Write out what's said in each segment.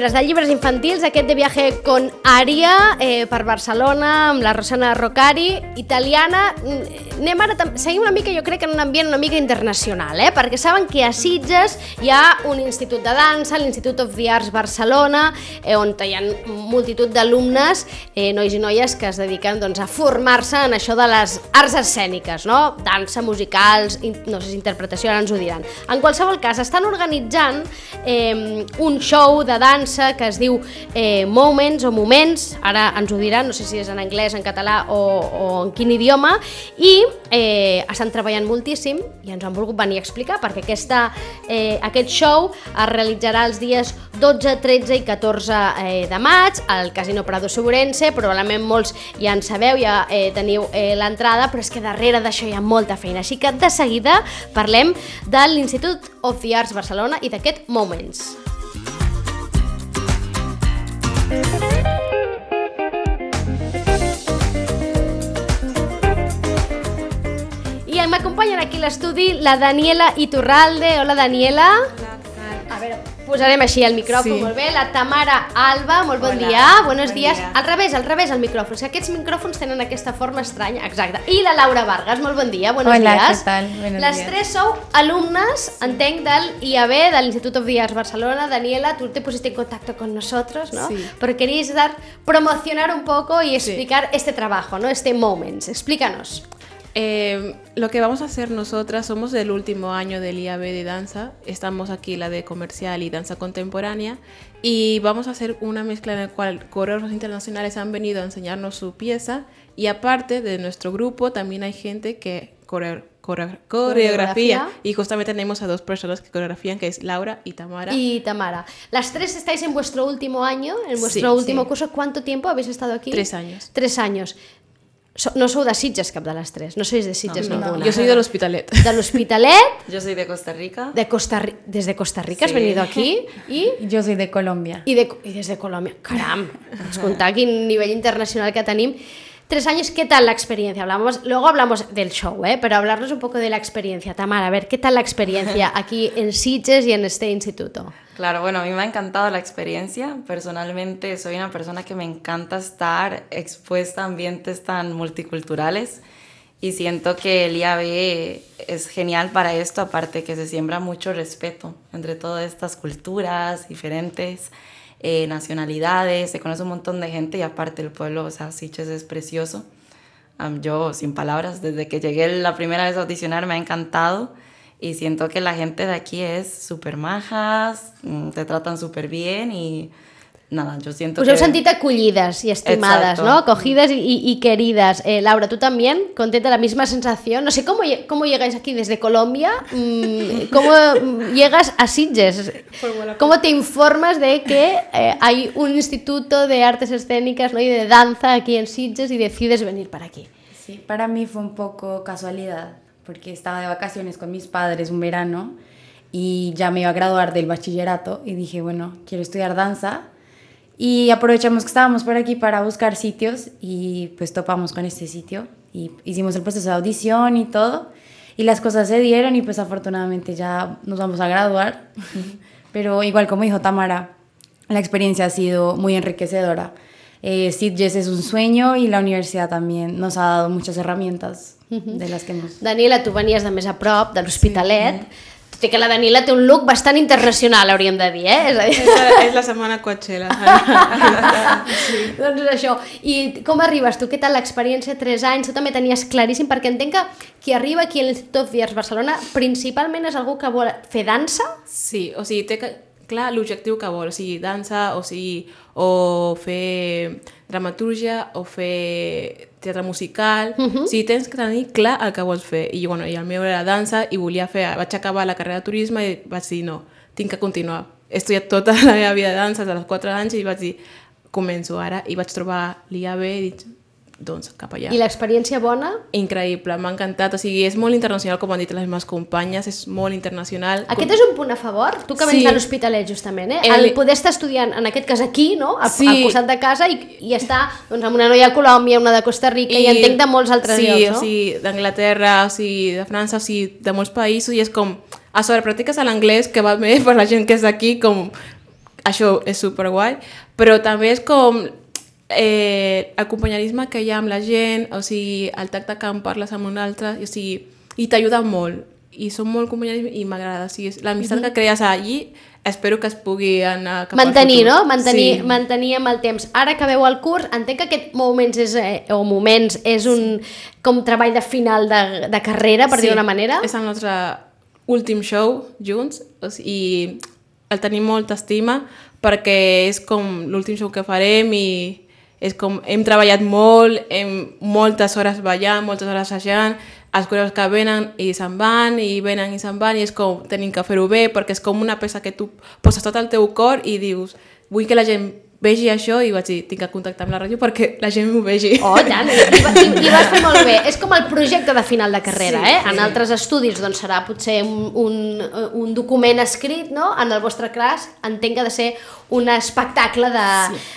Llibres, de llibres infantils, aquest de viaje con Ària eh, per Barcelona, amb la Rosana Roccari, italiana. Mm, Anem ara, seguim una mica, jo crec, en un ambient una mica internacional, eh? perquè saben que a Sitges hi ha un institut de dansa, l'Institut of the Arts Barcelona, eh, on hi ha multitud d'alumnes, eh, nois i noies, que es dediquen doncs, a formar-se en això de les arts escèniques, no? dansa, musicals, no sé si interpretació, ara ens ho diran. En qualsevol cas, estan organitzant eh, un show de dansa que es diu eh, Moments o Moments, ara ens ho diran, no sé si és en anglès, en català o, o en quin idioma, i eh, estan treballant moltíssim i ens han volgut venir a explicar perquè aquesta, eh, aquest show es realitzarà els dies 12, 13 i 14 eh, de maig al Casino Prado Segurense, probablement molts ja en sabeu, ja eh, teniu eh, l'entrada, però és que darrere d'això hi ha molta feina, així que de seguida parlem de l'Institut of the Arts Barcelona i d'aquest Moments. I m'acompanyen aquí l'estudi la Daniela Iturralde. Hola, Daniela. A veure, posarem així el micròfon, Sí. molt bé. La Tamara Alba, molt bon Hola, dia. Buenos bon días. dia. Al revés, al revés, el micròfon. Sigui, aquests micròfons tenen aquesta forma estranya. Exacte. I la Laura Vargas, molt bon dia. Buenos Hola, días. ¿qué tal? Buenos Les días. tres sou alumnes, entenc, del IAB, del Instituto of Arts Barcelona. Daniela, tú te pusiste en contacto con nosotros, ¿no? Sí. Porque queréis dar, promocionar un poco y explicar este trabajo, ¿no? Este Moments. Explícanos. Eh, lo que vamos a hacer nosotras, somos del último año del IAB de danza, estamos aquí la de comercial y danza contemporánea y vamos a hacer una mezcla en la cual coreógrafos internacionales han venido a enseñarnos su pieza y aparte de nuestro grupo también hay gente que coreo- coreografía Coreografía. y justamente tenemos a dos personas que coreografían que es Laura y Tamara. Y Tamara. Las tres estáis en vuestro último año, en Sí, vuestro último sí. curso. ¿Cuánto tiempo habéis estado aquí? Tres años. Tres años. So- no sou de Sitges cap de les tres, no sois de Sitges No, ninguna. Yo soy del Hospitalet. De l'Hospitalet, Yo soy de Costa Rica. de Costa Ri- desde Costa Rica has Sí. venido aquí y Yo soy de Colombia. I, de, I des de Colòmbia. Caram, ens comptar quin nivell internacional que tenim. Tres años, ¿qué tal la experiencia? Hablamos, luego hablamos del show, ¿eh? pero hablarnos un poco de la experiencia. Tamara, a ver, ¿qué tal la experiencia aquí en Sitges y en este instituto? Claro, bueno, a mí me ha encantado la experiencia. Personalmente soy una persona que me encanta estar expuesta a ambientes tan multiculturales y siento que el IAB es genial para esto, aparte que se siembra mucho respeto entre todas estas culturas diferentes, eh, nacionalidades, se conoce un montón de gente y aparte el pueblo, o sea, Sitges es precioso. Am, yo, sin palabras, desde que llegué la primera vez a audicionar me ha encantado y siento que la gente de aquí es súper majas, mm, te tratan súper bien y nada, yo siento Us que... heu sentit acollides y estimadas, Exacto. ¿no? Acogidas y, y- queridas. Eh, Laura, ¿tú también? ¿Contenta la misma sensación? No sé, ¿cómo, cómo llegáis aquí desde Colombia? Mm, ¿Cómo mm, llegas a Sitges? ¿Cómo te informas de que eh, hay un instituto de artes escénicas ¿no? y de danza aquí en Sitges y decides venir para aquí? Sí, para mí fue un poco casualidad, porque estaba de vacaciones con mis padres un verano y ya me iba a graduar del bachillerato y dije, bueno, quiero estudiar danza. Y aprovechamos que estábamos por aquí para buscar sitios y pues topamos con este sitio y hicimos el proceso de audición y todo. Y las cosas se dieron y pues afortunadamente ya nos vamos a graduar. Pero igual como dijo Tamara, la experiencia ha sido muy enriquecedora. Eh, Sitges es un sueño y la universidad también nos ha dado muchas herramientas de las que hemos... Daniela, tu venies de més a prop, de l'Hospitalet, tot i que la Daniela té un look bastant internacional, hauríem de dir, eh? És a dir, Es la, es la semana Coachella. doncs és això. I com arribes tu? Què tal l'experiència? Tres anys, tu també tenies claríssim, perquè entenc que qui arriba aquí a l'Institut Arts Barcelona principalment és algú que vol fer dansa? Sí, o sigui, té que, clar l'objectiu que vol, o sigui, dansa, o sigui, o fer dramatúrgia, o fer teatre musical, uh -huh. o sigui, tens que tenir clar el que vols fer. I, bueno, i el meu era dansa i volia fer, vaig acabar la carrera de turisme i vaig dir, no, tinc que continuar. He estudiat tota la meva vida de dansa, des dels 4 anys, i vaig dir, començo ara, i vaig trobar l'IAB i dic, doncs, cap allà. I l'experiència bona? Increïble, m'ha encantat. O sigui, és molt internacional, com han dit les meves companyes, és molt internacional. Aquest és un punt a favor? Tu que vens Sí. de l'Hospitalet, justament, eh? El- El poder estar estudiant, en aquest cas aquí, no? Al, Sí. al costat de casa i, i estar doncs, amb una noia de Colòmbia, una de Costa Rica i, entenc de molts altres sí, llocs, no? o sigui, d'Anglaterra, o sigui, de França, o sigui, de molts països, i és com, a sobre practiques a l'anglès, que va bé per la gent que és d'aquí, com, això és superguai, però també és com eh, el companyerisme que hi ha amb la gent, o sigui, el tacte que em parles amb un altre, o sigui, i t'ajuda molt, i són molt companyerisme i m'agrada, o sigui, l'amistat que crees allí, espero que es pugui anar cap al Mantenir, futur. no? Mantenir, Sí. mantenir amb el temps. Ara que veu el curs, entenc que aquest moments és, eh, o moments és un com treball de final de, de carrera, per Sí, dir d'una manera. És el nostre últim show junts o sigui, i el tenim molta estima perquè és com l'últim show que farem i és com hem treballat molt, hem moltes hores ballant, moltes hores assajant, els coreus que venen i se'n van i venen i se'n van i és com tenim que fer-ho bé perquè és com una peça que tu poses tot el teu cor i dius vull que la gent vegi això i vaig dir tinc que contactar amb la ràdio perquè la gent m'ho vegi. Oh, tant, i, i, i vas fer molt bé. És com el projecte de final de carrera, Sí, eh? sí. En altres estudis doncs, serà potser un, un, un document escrit, no? En el vostre cas entenc que ha de ser un espectacle de,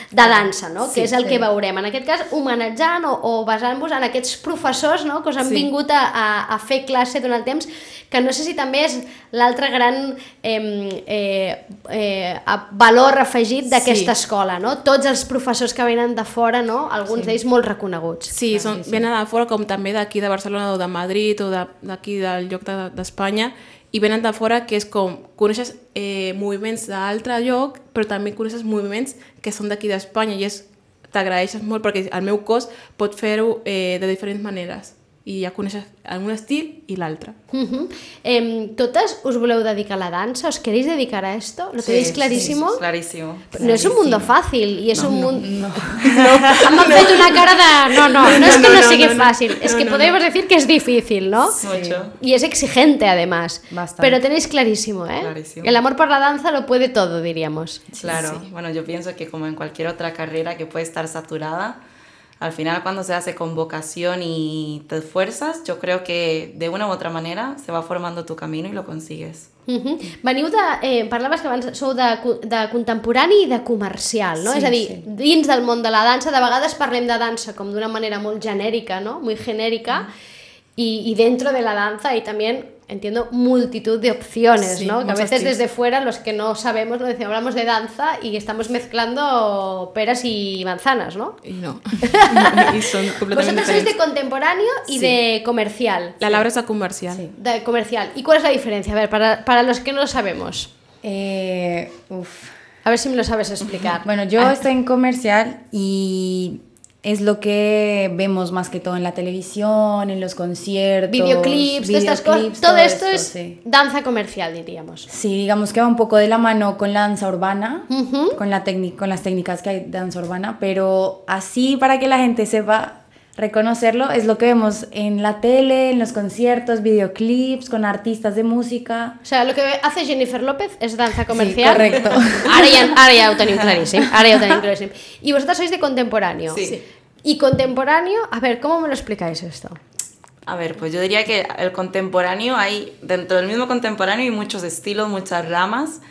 de dansa, no? Sí, que és el sí. que veurem. En aquest cas, homenatjant o, o basant-vos en aquests professors no? que us han Sí. vingut a, a, a fer classe durant el temps, que no sé si també és l'altre gran eh, eh, eh, valor afegit d'aquesta Sí. escola, no? Tots els professors que venen de fora, no? Alguns d'ells molt reconeguts. Sí, són, venen de fora com també d'aquí de Barcelona o de Madrid o de- d'aquí del lloc de- d'Espanya i venen de fora que és com coneixes eh, moviments d'altre lloc però també coneixes moviments que són d'aquí d'Espanya i és t'agraeixes molt perquè el meu cos pot fer-ho eh, de diferents maneres i ja coneixes un estil i l'altre. Uh -huh. eh, totes us voleu dedicar a la dansa? ¿Os queréis dedicar a esto? ¿Lo tenéis clarísimo? Sí, clarísimo. No es un mundo fácil y es un mundo... No, M'han fet una cara de... No, no, no, es que no, no, no, sigui no, no. fácil, es No, que no, podemos decir que es difícil, ¿no? Mucho. Y es exigente además. Bastante. Pero tenéis clarísimo, ¿eh? Clarísimo. El amor por la danza lo puede todo, diríamos. Claro, bueno, yo pienso que como en cualquier otra carrera que puede estar saturada, al final cuando se hace con vocación y te esfuerzas, yo creo que de una u otra manera se va formando tu camino y lo consigues. Uh -huh. Veniu de... Eh, parlaves que abans sou de, de contemporani i de comercial, no? Sí, és a dir, sí. dins del món de la dansa, de vegades parlem de dansa com d'una manera molt genèrica, no? Muy genèrica, y, y dentro de la danza hay también, entiendo, multitud de opciones, Sí, ¿no? Que a veces tips. desde fuera, los que no sabemos, lo decimos, hablamos de danza y estamos mezclando peras y manzanas, ¿no? I no. Són completament Vosotros sois de contemporáneo y Sí. de comercial. La Laura és de comercial. Sí. De comercial. ¿Y cuál es la diferencia? A ver, para, para los que no lo sabemos. Eh, uf. A ver si me lo sabes explicar. Bueno, yo estoy en comercial y es lo que vemos más que todo en la televisión, en los conciertos. videoclips, de estas cosas. videoclips, Todo, esto es sí. danza comercial, diríamos. Sí, digamos que va un poco de la mano con la danza urbana, con, la técnica- con las técnicas que hay de danza urbana, pero así para que la gente sepa reconocerlo es lo que vemos en la tele, en los conciertos, videoclips, con artistas de música. O sea, lo que hace Jennifer López es danza comercial. correcto. Ara ja, ara ja ho tenim claríssim. Ara ja ho tenim claríssim. Y vosotros sois de contemporáneo. Sí. Sí. Y contemporáneo, a ver, ¿cómo me lo explicáis esto? A ver, pues yo diría que el contemporáneo hay, dentro del mismo contemporáneo hay muchos estilos, muchas ramas.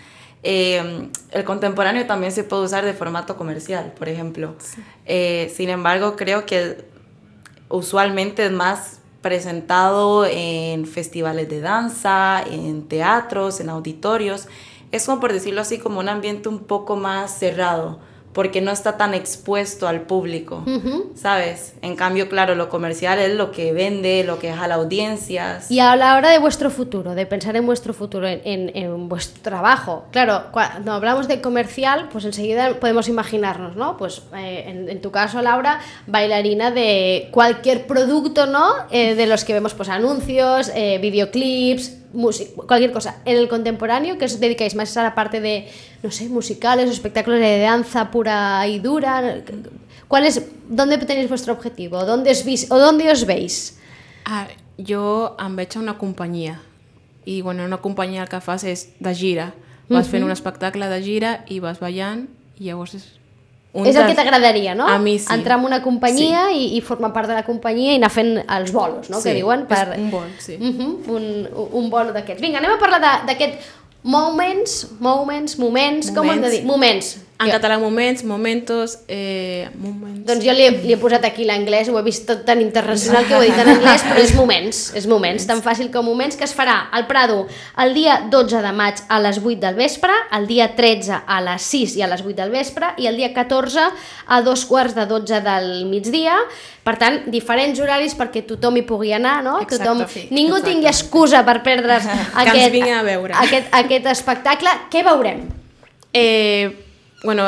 Eh, el contemporáneo también se puede usar de formato comercial, por ejemplo. Eh, sin embargo, creo que usualmente es más presentado en festivales de danza, en teatros, en auditorios. Es como por decirlo así, como un ambiente un poco más cerrado, porque no está tan expuesto al público, ¿sabes? En cambio, claro, lo comercial es lo que vende, lo que jala audiencias. Y a la hora de vuestro futuro, de pensar en vuestro futuro, en, en- en vuestro trabajo. Claro, cuando hablamos de comercial, pues enseguida podemos imaginarnos, ¿no? Pues eh, en, en tu caso, Laura, bailarina de cualquier producto, ¿no? Eh, de los que vemos, pues anuncios, eh, videoclips, música, cualquier cosa. En el contemporáneo, que os dedicáis más a la parte de, no sé, musicales o espectáculos de danza pura y dura. ¿Cuál es, ¿Dónde tenéis vuestro objetivo? ¿Dónde os veis, ¿O dónde os veis? Ah, jo em veig a una companyia i bueno, una companyia el que fas és de gira vas fent un espectacle de gira i vas ballant i llavors és Un és el que t'agradaria, no? A mi sí. Entrar en una companyia i, i formar part de la companyia i anar fent els bolos, no? Sí, que diuen. Per... un bol, sí. Uh -huh, un, un bolo d'aquests. Vinga, anem a parlar d'aquest moments, moments, moments, com ho hem de dir? Moments. En Jo- català, moments, momentos, eh, moments... Doncs jo li he, li he posat aquí l'anglès, ho he vist tot tan internacional que ho he dit en anglès, però és moments, és moments, tan fàcil com moments, que es farà al Prado el dia 12 de maig a les 8 del vespre, el dia 13 a les 6 i a les 8 del vespre, i el dia 14 a dos quarts de 12 del migdia, per tant, diferents horaris perquè tothom hi pugui anar, no? Exacte, tothom, sí, ningú exacte. tingui excusa per perdre's aquest, a veure. aquest, aquest espectacle. Què veurem? Eh, bueno,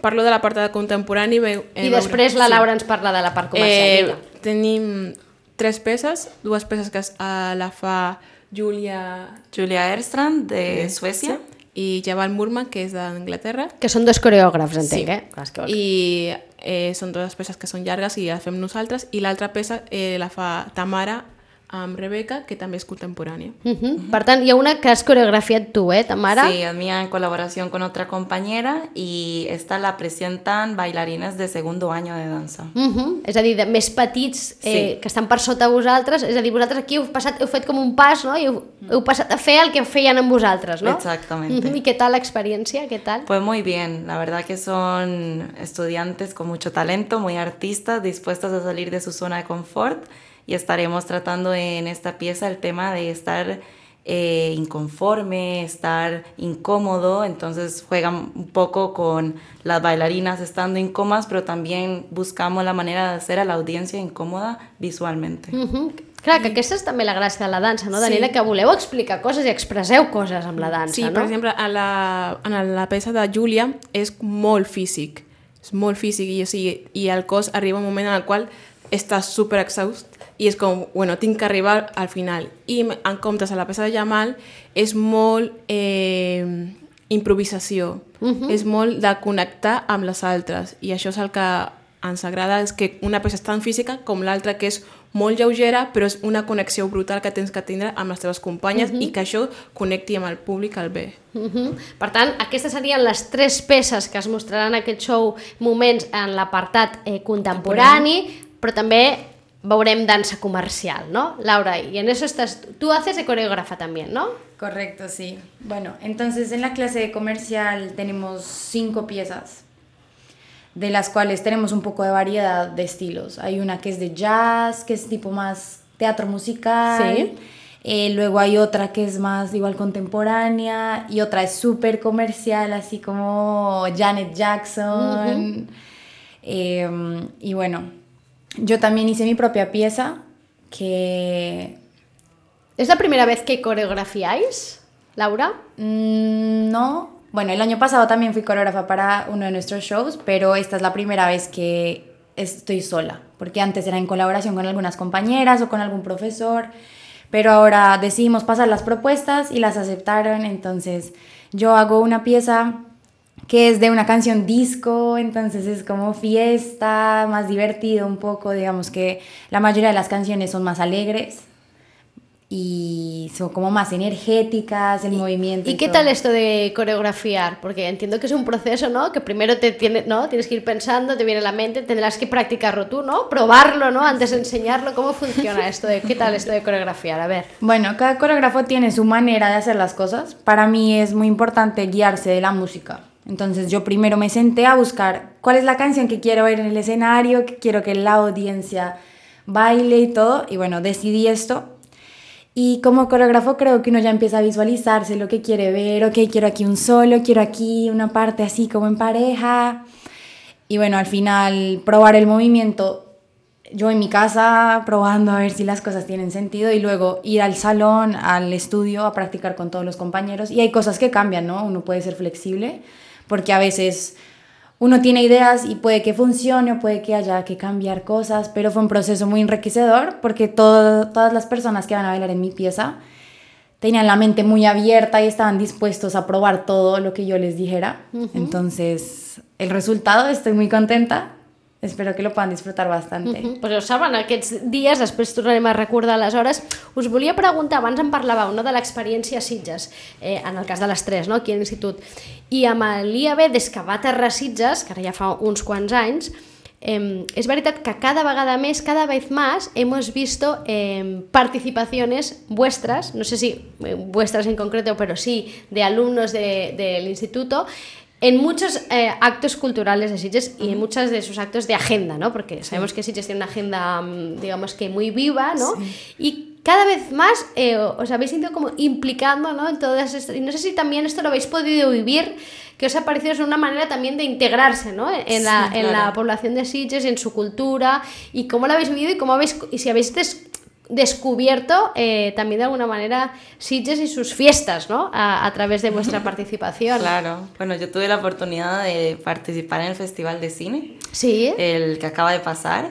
parlo de la part de contemporani. Veu, eh, I després la sí. Laura ens parla de la part comercial. Eh, tenim tres peces, dues peces que eh, la fa Julia Julia Erstrand, de Suècia. i Jabal Murman, que és d'Anglaterra. Que són dos coreògrafs, entenc, eh? Clar, que... I eh, són dues peces que són llargues i les fem nosaltres. I l'altra peça eh, la fa Tamara amb Rebeca, que també és contemporània. Uh -huh. Per tant, hi ha una que has coreografiat tu, eh, Tamara? Sí, es mía en colaboración con otra compañera y esta la presentan bailarines de segundo año de danza. Uh -huh. És a dir, de més petits eh, Sí. que estan per sota vosaltres, és a dir, vosaltres aquí heu, passat, heu fet com un pas, no? I heu, heu passat a fer el que feien amb vosaltres, no? Exactamente. Uh -huh. I què tal l'experiència? Què tal? Pues muy bien, la verdad que son estudiantes con mucho talento, muy artistas, dispuestos a salir de su zona de confort y estaremos tratando en esta pieza el tema de estar eh, inconforme, estar incómodo, entonces juegan un poco con las bailarinas estando incómodas, pero también buscamos la manera de hacer a la audiencia incómoda visualmente. Uh -huh. Clar, que aquesta és també la gràcia de la dansa, no, Daniela? Que voleu explicar coses i expresseu coses amb la dansa, Sí, no? per exemple, a la, en la peça de Júlia és molt físic, és molt físic i, o sigui, i el cos arriba un moment en el qual està super exhaust i és com, bueno, tinc que arribar al final. I en comptes a la peça de Jamal és molt eh, improvisació, uh -huh. és molt de connectar amb les altres i això és el que ens agrada, és que una peça és tan física com l'altra que és molt lleugera, però és una connexió brutal que tens que tindre amb les teves companyes uh -huh. i que això connecti amb el públic al bé. Uh -huh. Per tant, aquestes serien les tres peces que es mostraran en aquest show moments en l'apartat eh, contemporani, però també veurem dansa comercial, ¿no? Laura, y en eso estás, tú haces de coreógrafa también, ¿no? Correcto, sí. Bueno, entonces en la clase de comercial tenemos cinco piezas, de las cuales tenemos un poco de variedad de estilos. Hay una que es de jazz, que es tipo más teatro musical. Sí. Eh, luego hay otra que es más igual contemporánea y otra es súper comercial, así como Janet Jackson. Eh, y bueno, yo también hice mi propia pieza que ¿Es la primera vez que coreografiáis, Laura? Mm, No, bueno, el año pasado también fui coreógrafa para uno de nuestros shows, pero esta es la primera vez que estoy sola, porque antes era en colaboración con algunas compañeras o con algún profesor, pero ahora decidimos pasar las propuestas y las aceptaron, entonces yo hago una pieza que es de una canción disco, entonces es como fiesta, más divertido un poco, digamos que la mayoría de las canciones son más alegres y son como más energéticas, el movimiento. ¿Y qué todo. tal esto de coreografiar? Porque entiendo que es un proceso, ¿no? Que primero te tiene, ¿no? tienes que ir pensando, te viene a la mente, tendrás que practicarlo tú, ¿no? Probarlo, ¿no? Antes de enseñarlo. ¿Cómo funciona esto? De, ¿Qué tal esto de coreografiar? A ver. Bueno, cada coreógrafo tiene su manera de hacer las cosas. Para mí es muy importante guiarse de la música. Entonces yo primero me senté a buscar cuál es la canción que quiero ver en el escenario, que quiero que la audiencia baile y todo. Y bueno, decidí esto. Y como coreógrafo creo que uno ya empieza a visualizarse lo que quiere ver. Ok, quiero aquí un solo, quiero aquí una parte así como en pareja. Y bueno, al final probar el movimiento yo en mi casa probando a ver si las cosas tienen sentido y luego ir al salón, al estudio a practicar con todos los compañeros. Y hay cosas que cambian, ¿no? Uno puede ser flexible porque a veces uno tiene ideas y puede que funcione o puede que haya que cambiar cosas, pero fue un proceso muy enriquecedor porque todo- todas las personas que van a bailar en mi pieza tenían la mente muy abierta y estaban dispuestos a probar todo lo que yo les dijera. Entonces, el resultado, estoy muy contenta espero que lo puedan disfrutar bastante. Mm, pues ho saben, aquests dies, després tornarem a recordar les hores. Us volia preguntar, abans em parlàveu no, de l'experiència a Sitges, eh, en el cas de les tres, no, aquí a l'Institut, i amb l'IAB, des que va aterrar Sitges, que ara ja fa uns quants anys, eh, es veritat que cada vegada més, cada vez más, hemos visto eh, participaciones vuestras, no sé si eh, vuestras en concreto, pero sí de alumnos del de, instituto, en muchos eh, actos culturales de Sitges y en muchos de sus actos de agenda, ¿no? Porque sabemos que Sitges tiene una agenda, mm, digamos que muy viva, ¿no? Sí. Y cada vez más eh, os habéis ido como implicando, ¿no? En todas estas... Y no sé si también esto lo habéis podido vivir, que os ha parecido es una manera también de integrarse, ¿no? En, sí, la, claro. en la población de Sitges, en su cultura, y cómo lo habéis vivido y cómo habéis... Y si habéis descubierto eh, también de alguna manera Sitges y sus fiestas, ¿no? A, a, través de vuestra participación. Claro. Bueno, yo tuve la oportunidad de participar en el Festival de Cine. Sí. El que acaba de pasar.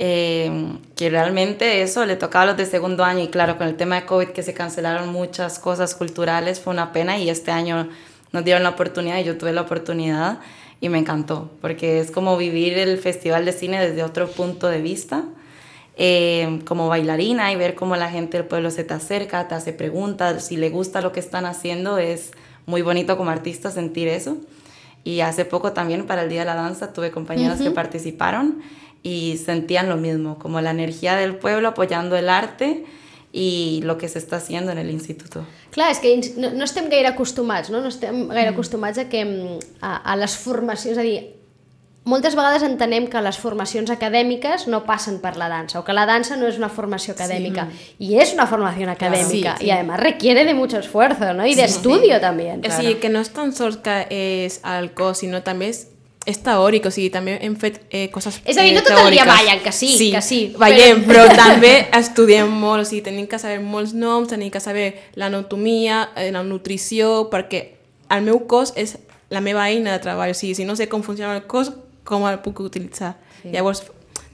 Eh, que realmente eso le tocaba a los de segundo año y claro, con el tema de COVID que se cancelaron muchas cosas culturales fue una pena y este año nos dieron la oportunidad y yo tuve la oportunidad y me encantó porque es como vivir el Festival de Cine desde otro punto de vista eh, como bailarina y ver cómo la gente del pueblo se te acerca, te hace preguntas, si le gusta lo que están haciendo, es muy bonito como artista sentir eso. Y hace poco también para el Día de la Danza tuve compañeras uh -huh. que participaron y sentían lo mismo, como la energía del pueblo apoyando el arte i el que s'està haciendo en l'institut. Clar, és que no, no estem gaire acostumats, no? No estem gaire mm. acostumats a que a, a les formacions, és a dir, moltes vegades entenem que les formacions acadèmiques no passen per la dansa o que la dansa no és una formació acadèmica sí. i és una formació acadèmica sí, sí. i además requiere de mucho esfuerzo ¿no? y sí, de estudio sí. también. Claro. Sí, que no és tan sols que és el cos, sinó també és és teòric, o sigui, també hem fet eh, coses És a dir, no tot el dia ballen, que sí, sí que sí. Ballem, però... però també estudiem molt, o sigui, tenim que saber molts noms, tenim que saber l'anatomia, eh, la nutrició, perquè el meu cos és la meva eina de treball, o sigui, si no sé com funciona el cos, com el puc utilitzar. Sí. Llavors,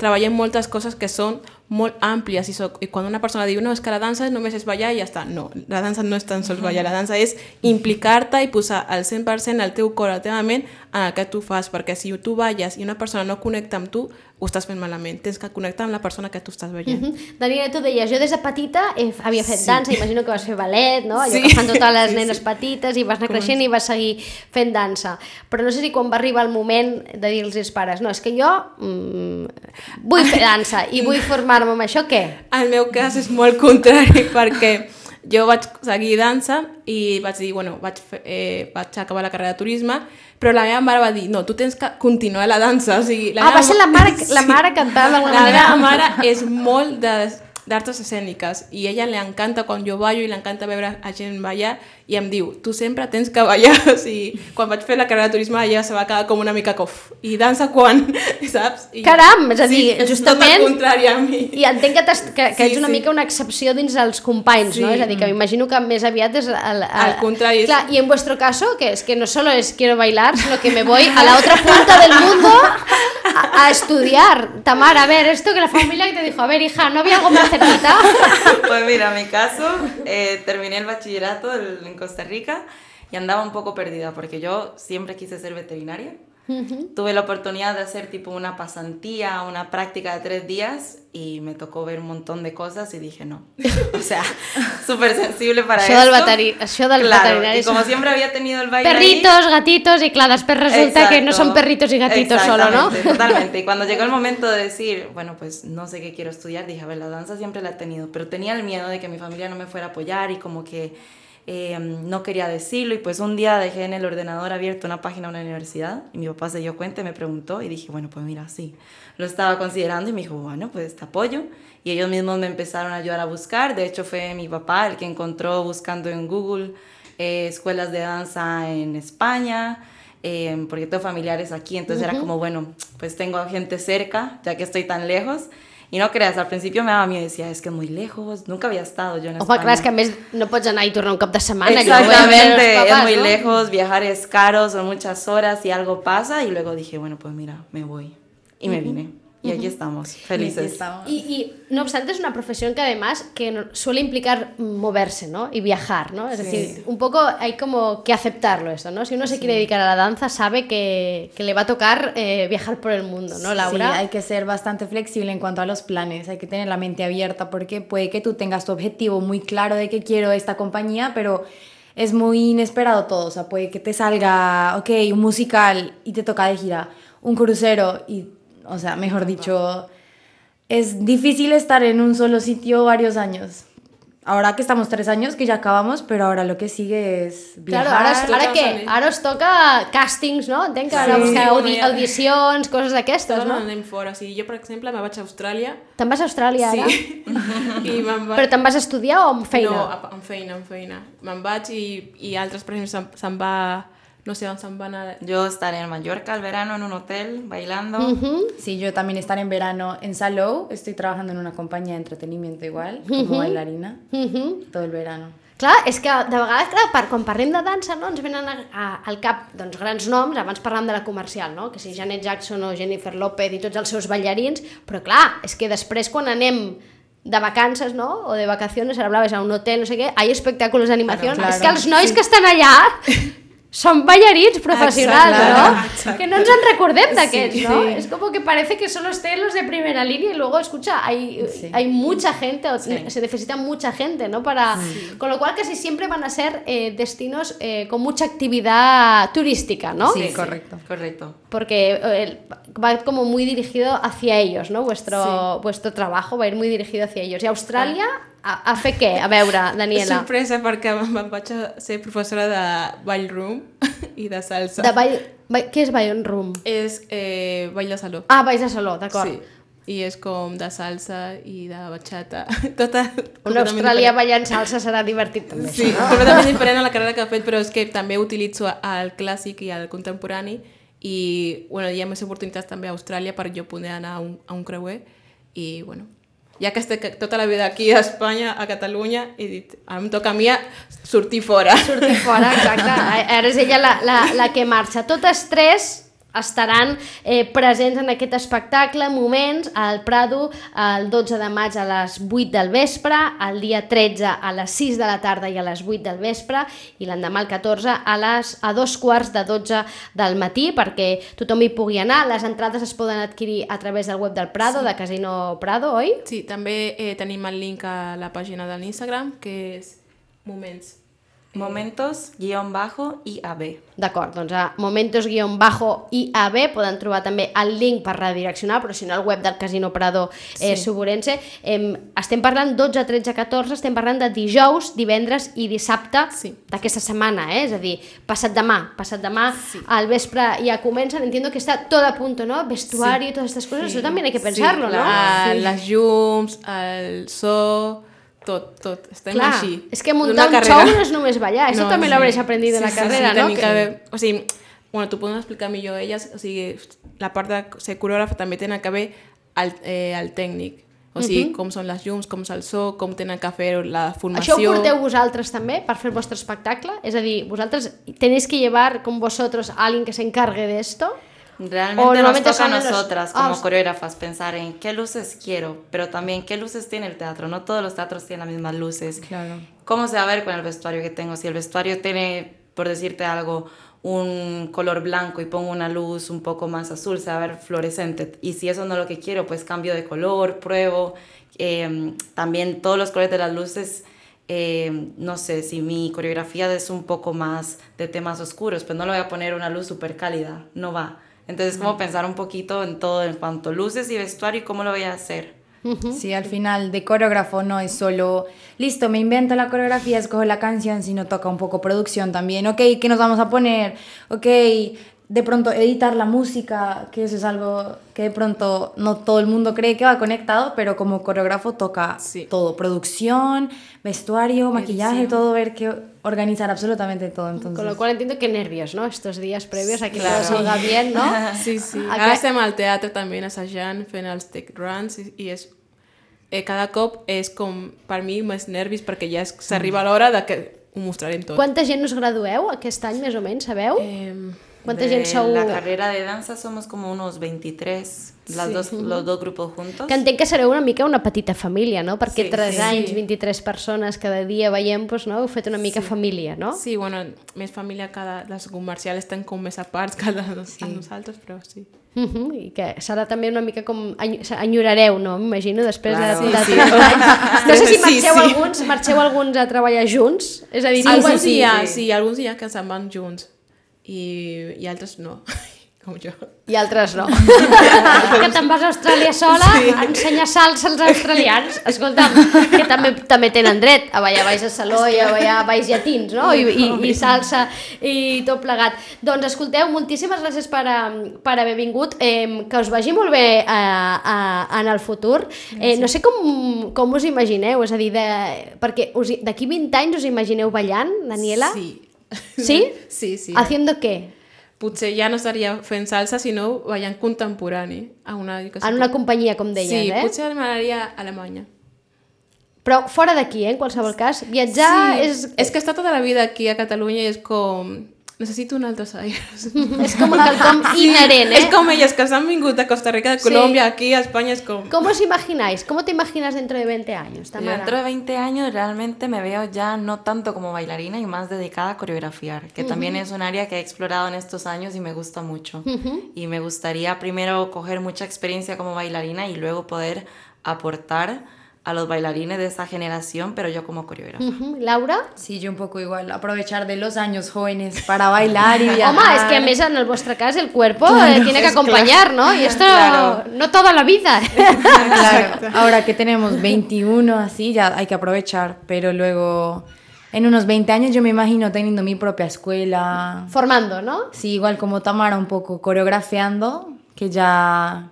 treballem moltes coses que són molt àmplies i, soc, i quan una persona diu no, és que la dansa només és ballar i ja està. No, la dansa no és tan sols ballar, la dansa és implicar-te i posar al 100% el teu cor, la teva ment en el que tu fas, perquè si tu balles i una persona no connecta amb tu, ho estàs fent malament. Tens que connectar amb la persona que tu estàs veient. Mm -hmm. Daniela, tu deies, jo des de petita eh, havia fet sí. dansa, imagino que vas fer ballet, no? Allò sí. que fan totes les sí, nenes sí. petites i vas anar Com creixent és? i vas seguir fent dansa. Però no sé si quan va arribar el moment de dir-los als pares, no, és que jo mm, vull fer dansa i vull formar-me amb això, què? El meu cas és molt contrari perquè jo vaig seguir dansa i vaig dir, bueno, vaig, fer, eh, vaig acabar la carrera de turisme però la meva mare va dir, no, tu tens que continuar la dansa. O sigui, la ah, va ser la mare, sí. la mare cantant d'alguna manera. La meva mare és molt de d'artes escèniques i a ella li encanta quan jo ballo i li encanta veure a gent ballar i em diu, tu sempre tens que ballar o sigui, quan vaig fer la carrera de turisme ella se va quedar com una mica cof i dansa quan, saps? I, Caram, és a dir, sí, justament tot el contrari a mi i entenc que, que, que sí, ets una sí. mica una excepció dins dels companys, sí. no? És a dir, que m'imagino que més aviat és el, el, al contrari clar, i en vuestro caso, que es que no solo es quiero bailar, sino que me voy a la otra punta del mundo a, a estudiar Tamara, a ver, esto que la familia que te dijo, a ver hija, ¿no había algo más cerquita? Pues mira, en mi caso, eh, terminé el bachillerato en Costa Rica y andaba un poco perdida porque yo siempre quise ser veterinaria. Uh -huh. Tuve la oportunidad de hacer tipo una pasantía, una práctica de tres días y me tocó ver un montón de cosas y dije no. O sea, súper sensible para això esto. Del això del claro. Y como siempre había tenido el baile Perritos, ahí, gatitos y claro, después resulta Exacto. que no son perritos y gatitos solo, ¿no? Totalmente. Y cuando llegó el momento de decir, bueno, pues no sé qué quiero estudiar, dije, a ver, la danza siempre la he tenido, pero tenía el miedo de que mi familia no me fuera a apoyar y como que eh, no quería decirlo y pues un día dejé en el ordenador abierto una página de una universidad y mi papá se dio cuenta y me preguntó y dije, bueno, pues mira, sí, lo estaba considerando y me dijo, bueno, pues te apoyo y ellos mismos me empezaron a ayudar a buscar, de hecho fue mi papá el que encontró buscando en Google eh, escuelas de danza en España, eh, porque tengo familiares aquí, entonces uh -huh. era como, bueno, pues tengo gente cerca, ya que estoy tan lejos, Y no creas, al principio me daba miedo, decía, es que muy lejos, nunca había estado yo en Ojo, España. clar, és que a més no pots anar i tornar un cap de setmana. Exactamente, papás, es muy ¿no? lejos, viajar es caro, son muchas horas y algo pasa y luego dije, bueno, pues mira, me voy. Y me vine. Y aquí estamos, felices. estamos. Y, y, no obstante es una profesión que además que suele implicar moverse, ¿no? Y viajar, ¿no? Es decir, un poco hay como que aceptarlo esto, ¿no? Si uno se quiere dedicar a la danza sabe que, que le va a tocar eh, viajar por el mundo, ¿no, Laura? Sí, hay que ser bastante flexible en cuanto a los planes, hay que tener la mente abierta porque puede que tú tengas tu objetivo muy claro de que quiero esta compañía, pero es muy inesperado todo, o sea, puede que te salga, ok, un musical y te toca de gira, un crucero y, o sea, mejor dicho, es difícil estar en un solo sitio varios años. Ahora que estamos tres años, que ya acabamos, pero ahora lo que sigue es viajar. Claro, ara, ara què? Ara us toca càstings, no? Entenc que ara Sí. buscar Sí, audi audicions, coses d'aquestes, no? anem fora. O sigui, jo, per exemple, me vaig a Austràlia. Te'n vas a Austràlia ara? Sí. I me'n vaig... Però te'n vas a estudiar o amb feina? No, a- amb feina, amb feina. Me'n vaig i, i altres, per exemple, se'n se'n va... No sé se'n van a... Yo estaré en Mallorca al verano en un hotel bailando. Sí, yo también estaré en verano en Salou. Estoy trabajando en una compañía de entretenimiento igual, como bailarina, Mhm. todo el verano. Clar, és que de vegades, clar, per, quan parlem de dansa, no, ens venen a, a, al cap doncs, grans noms, abans parlàvem de la comercial, no? que si Janet Jackson o Jennifer López i tots els seus ballarins, però clar, és que després quan anem de vacances, no? O de vacaciones, ara hablaves a un hotel, no sé què, hay espectáculos d'animació. Claro, és que els claro, nois sí. que estan allà són ballarins professionals, Exacte, ¿no? exacte. Que no ens en recordem d'aquests, Sí, ¿no? sí. Es como que parece que solo estén los de primera línea y luego, escucha, hay, Sí. hay mucha gente, se necesita mucha gente, ¿no? Para, Con lo cual casi siempre van a ser eh, destinos eh, con mucha actividad turística, ¿no? Sí, correcto. Correcto. Porque eh, va como muy dirigido hacia ellos, ¿no? Vuestro, vuestro trabajo va a ir muy dirigido hacia ellos. ¿Y Australia a, a fer què? A veure, Daniela. Sorpresa perquè me'n vaig a ser professora de ballroom i de salsa. De ball, ball, què és ballroom? És eh, ball de saló. Ah, balls de saló, d'acord. Sí. I és com de salsa i de bachata. Tota, Una Austràlia diferent. ballant salsa serà divertit també. Sí, completament diferent a la carrera que he fet, però és que també utilitzo el clàssic i el contemporani i bueno, hi ha més oportunitats també a Austràlia per jo poder anar a un, a un creuer i bueno, ja que estic tota la vida aquí a Espanya, a Catalunya, he dit, ara em toca a mi sortir fora. sortir fora, exacte. Ara és ella la, la, la que marxa. Totes tres estaran eh, presents en aquest espectacle, moments, al Prado, el 12 de maig a les 8 del vespre, el dia 13 a les 6 de la tarda i a les 8 del vespre, i l'endemà el 14 a, les, a dos quarts de 12 del matí, perquè tothom hi pugui anar. Les entrades es poden adquirir a través del web del Prado, sí. de Casino Prado, oi? Sí, també eh, tenim el link a la pàgina de l'Instagram, que és Moments. Momentos, guión bajo, IAB. D'acord, doncs a momentos-IAB poden trobar també el link per redireccionar, però si no al web del Casino Prado eh, Sí. Suburense. Eh, estem parlant 12, 13, 14, estem parlant de dijous, divendres i dissabte Sí. d'aquesta setmana, eh? és a dir, passat demà, passat demà sí. al vespre ja comencen, entiendo que està tot a punto, ¿no? Vestuari, sí. todas estas cosas, eso también hay que pensarlo, sí, ¿no? La, Les llums, el so, tot, tot. Estem Clar, així. és que muntar un carrera. show no és només ballar, eso també lo habréis aprendido en la carrera, sí, ¿no? tenim Que- Que... haver- o sigui, bueno, t'ho poden explicar millor elles, o sigui, la part de ser coreògrafa també tenen que haver el, eh, el tècnic. O sigui, com són les llums, com és el so, com tenen que fer la Això formació... ho porteu vosaltres també per fer el vostre espectacle? És a dir, vosaltres tenéis que llevar con vosotros a alguien que se encargue de esto? O Realmente nos toca a los- nosotras Ah, como os- coreógrafas pensar en qué luces quiero, pero también qué luces tiene el teatro. No todos los teatros tienen las mismas luces. Claro. ¿Cómo se va a ver con el vestuario que tengo? Si el vestuario tiene, por decirte algo, un color blanco y pongo una luz un poco más azul, se va a ver fluorescente. Y si eso no es lo que quiero, pues cambio de color, pruebo. Eh, también todos los colores de las luces, eh, no sé, si mi coreografía es un poco más de temas oscuros, pues no le voy a poner una luz súper cálida, no va. Entonces, como pensar un poquito en todo, en cuanto a luces y vestuario y cómo lo voy a hacer. Sí, al final de coreógrafo no es solo, listo, me invento la coreografía, escojo la canción, sino toca un poco producción también. Ok, ¿qué nos vamos a poner? Ok, de pronto editar la música, que eso es algo que de pronto no todo el mundo cree que va conectado, pero como coreógrafo toca Sí. todo, producción, vestuario, maquillaje, Edición. todo, ver que organizar absolutamente todo. Entonces, Con lo cual entiendo que nervios, ¿no? Estos días previos a que Claro. todo salga bien, ¿no? Sí, sí. A Ara que- estem al teatre també assajant, fent els tech runs i, i és, eh, cada cop és com per mi més nervis perquè ja és- s'arriba l'hora de que ho mostrarem tot. Quanta gent us gradueu aquest any, més o menys, sabeu? Eh, Quanta de gent sou? la carrera de danza somos como unos 23, las dos, los dos grupos juntos. Que entenc que sereu una mica una petita família, no? Perquè Sí, 3 sí. anys, 23 persones cada dia veiem, doncs, no? Heu fet una mica família, no? Sí, bueno, més família, cada, les comercials estan com més a parts que les, sí. a nosaltres, però sí. Uh -huh. I que serà també una mica com... enyo- enyorareu, no? M'imagino, després Claro. de, de Sí, anys. No sé si Sí, marxeu sí. alguns, marxeu alguns a treballar junts? És a dir, Sí, alguns sí, dies, sí. sí, alguns dies que se'n van junts i, i altres no, com jo. i altres no. que te'n vas a Austràlia sola sí. a ensenyar salsa als australians. Escolta'm, que també també tenen dret a ballar baix a saló i a ballar baix llatins, no? I, i, i salsa i tot plegat. Doncs escolteu, moltíssimes gràcies per, eh, per haver vingut. Eh, que us vagi molt bé eh, a, en el futur. Eh, no sé com, com us imagineu, és a dir, de, perquè d'aquí 20 anys us imagineu ballant, Daniela? Sí. Sí? Sí, sí. Haciendo què? Potser ja no estaria fent salsa, sinó ballant contemporani. A una, En una companyia, com deies, sí, eh? potser m'agradaria a Alemanya. Però fora d'aquí, eh, en qualsevol cas, viatjar sí, és, és que està tota la vida aquí a Catalunya i és com... Necessito un altre aire. és com quelcom inherent, eh? Es como ellas que s'han vingut Costa Rica, de Colombia, aquí a España, es como... ¿Cómo os imagináis? ¿Cómo te imaginas dentro de 20 años, Tamara? dentro de 20 años realmente me veo ya no tanto como bailarina y más dedicada a coreografiar, que también es un área que he explorado en estos años y me gusta mucho. Y me gustaría primero coger mucha experiencia como bailarina y luego poder aportar a los bailarines de esa generación, pero yo como coreógrafa. Laura? Sí, yo un poco igual, aprovechar de los años jóvenes para bailar y viajar. Home, es que a més en el vostre cas el cuerpo eh, tiene que acompañar, ¿no? Y esto Claro. no toda la vida. Claro, ahora que tenemos 21 así, ya hay que aprovechar, pero luego en unos 20 años yo me imagino teniendo mi propia escuela, Formando, ¿no? sí, igual como Tamara un poco coreografiando, que ya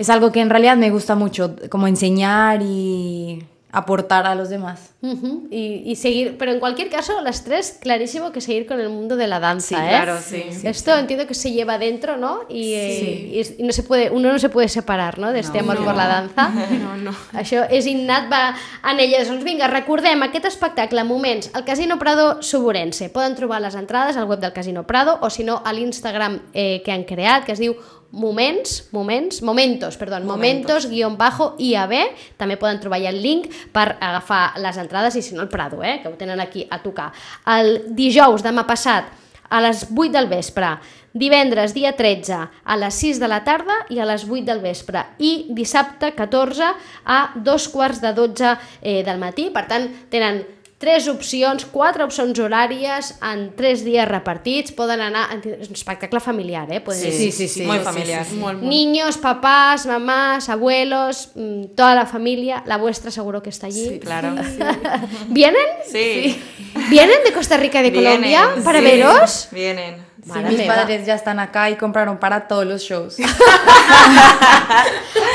es algo que en realidad me gusta mucho, como enseñar y aportar a los demás. Ujú. y, y seguir, pero en cualquier caso, las tres, clarísimo que seguir con el mundo de la danza, Sí, ¿eh? claro, sí. Esto entiendo que se lleva dentro, ¿no? Y, eh, y no se puede, uno no se puede separar, ¿no? De este amor por la danza. No, no. Això és innat, va en elles. Doncs vinga, recordem aquest espectacle, Moments, al Casino Prado Suburense. Poden trobar les entrades al web del Casino Prado o si no a l'Instagram eh, que han creat, que es diu Moments, Moments, Momentos, perdó, Momentos, guion bajo IAB. També poden trobar ja el link per agafar les entrades i si no el Prado, eh, que ho tenen aquí a tocar. El dijous, demà passat, a les 8 del vespre, divendres, dia 13, a les 6 de la tarda i a les 8 del vespre, i dissabte 14 a dos quarts de 12 eh, del matí. Per tant, tenen tres opcions, quatre opcions horàries en tres dies repartits. Poden anar... És un espectacle familiar, eh? Poden Sí, dir. sí, sí, familiar. Molt, molt. Niños, papás, mamás, abuelos, mm, toda la familia, la vuestra seguro que está allí. Sí, claro. ¿Vienen? Sí. ¿Vienen de Costa Rica y de Colombia para sí, veros? Vienen. Sí, mis meva. padres ya están acá y compraron para todos los shows.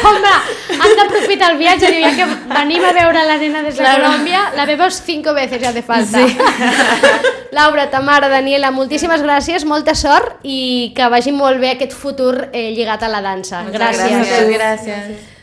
Home, han d'aprofitar el viatge, diu, ja que venim a veure la nena des de Claro. Colòmbia, la vemos cinco veces ya de falta. Sí. Laura, Tamara, Daniela, moltíssimes gràcies, molta sort i que vagi molt bé aquest futur eh, lligat a la dansa. Muchas gràcies. gracias. Muchas gracias.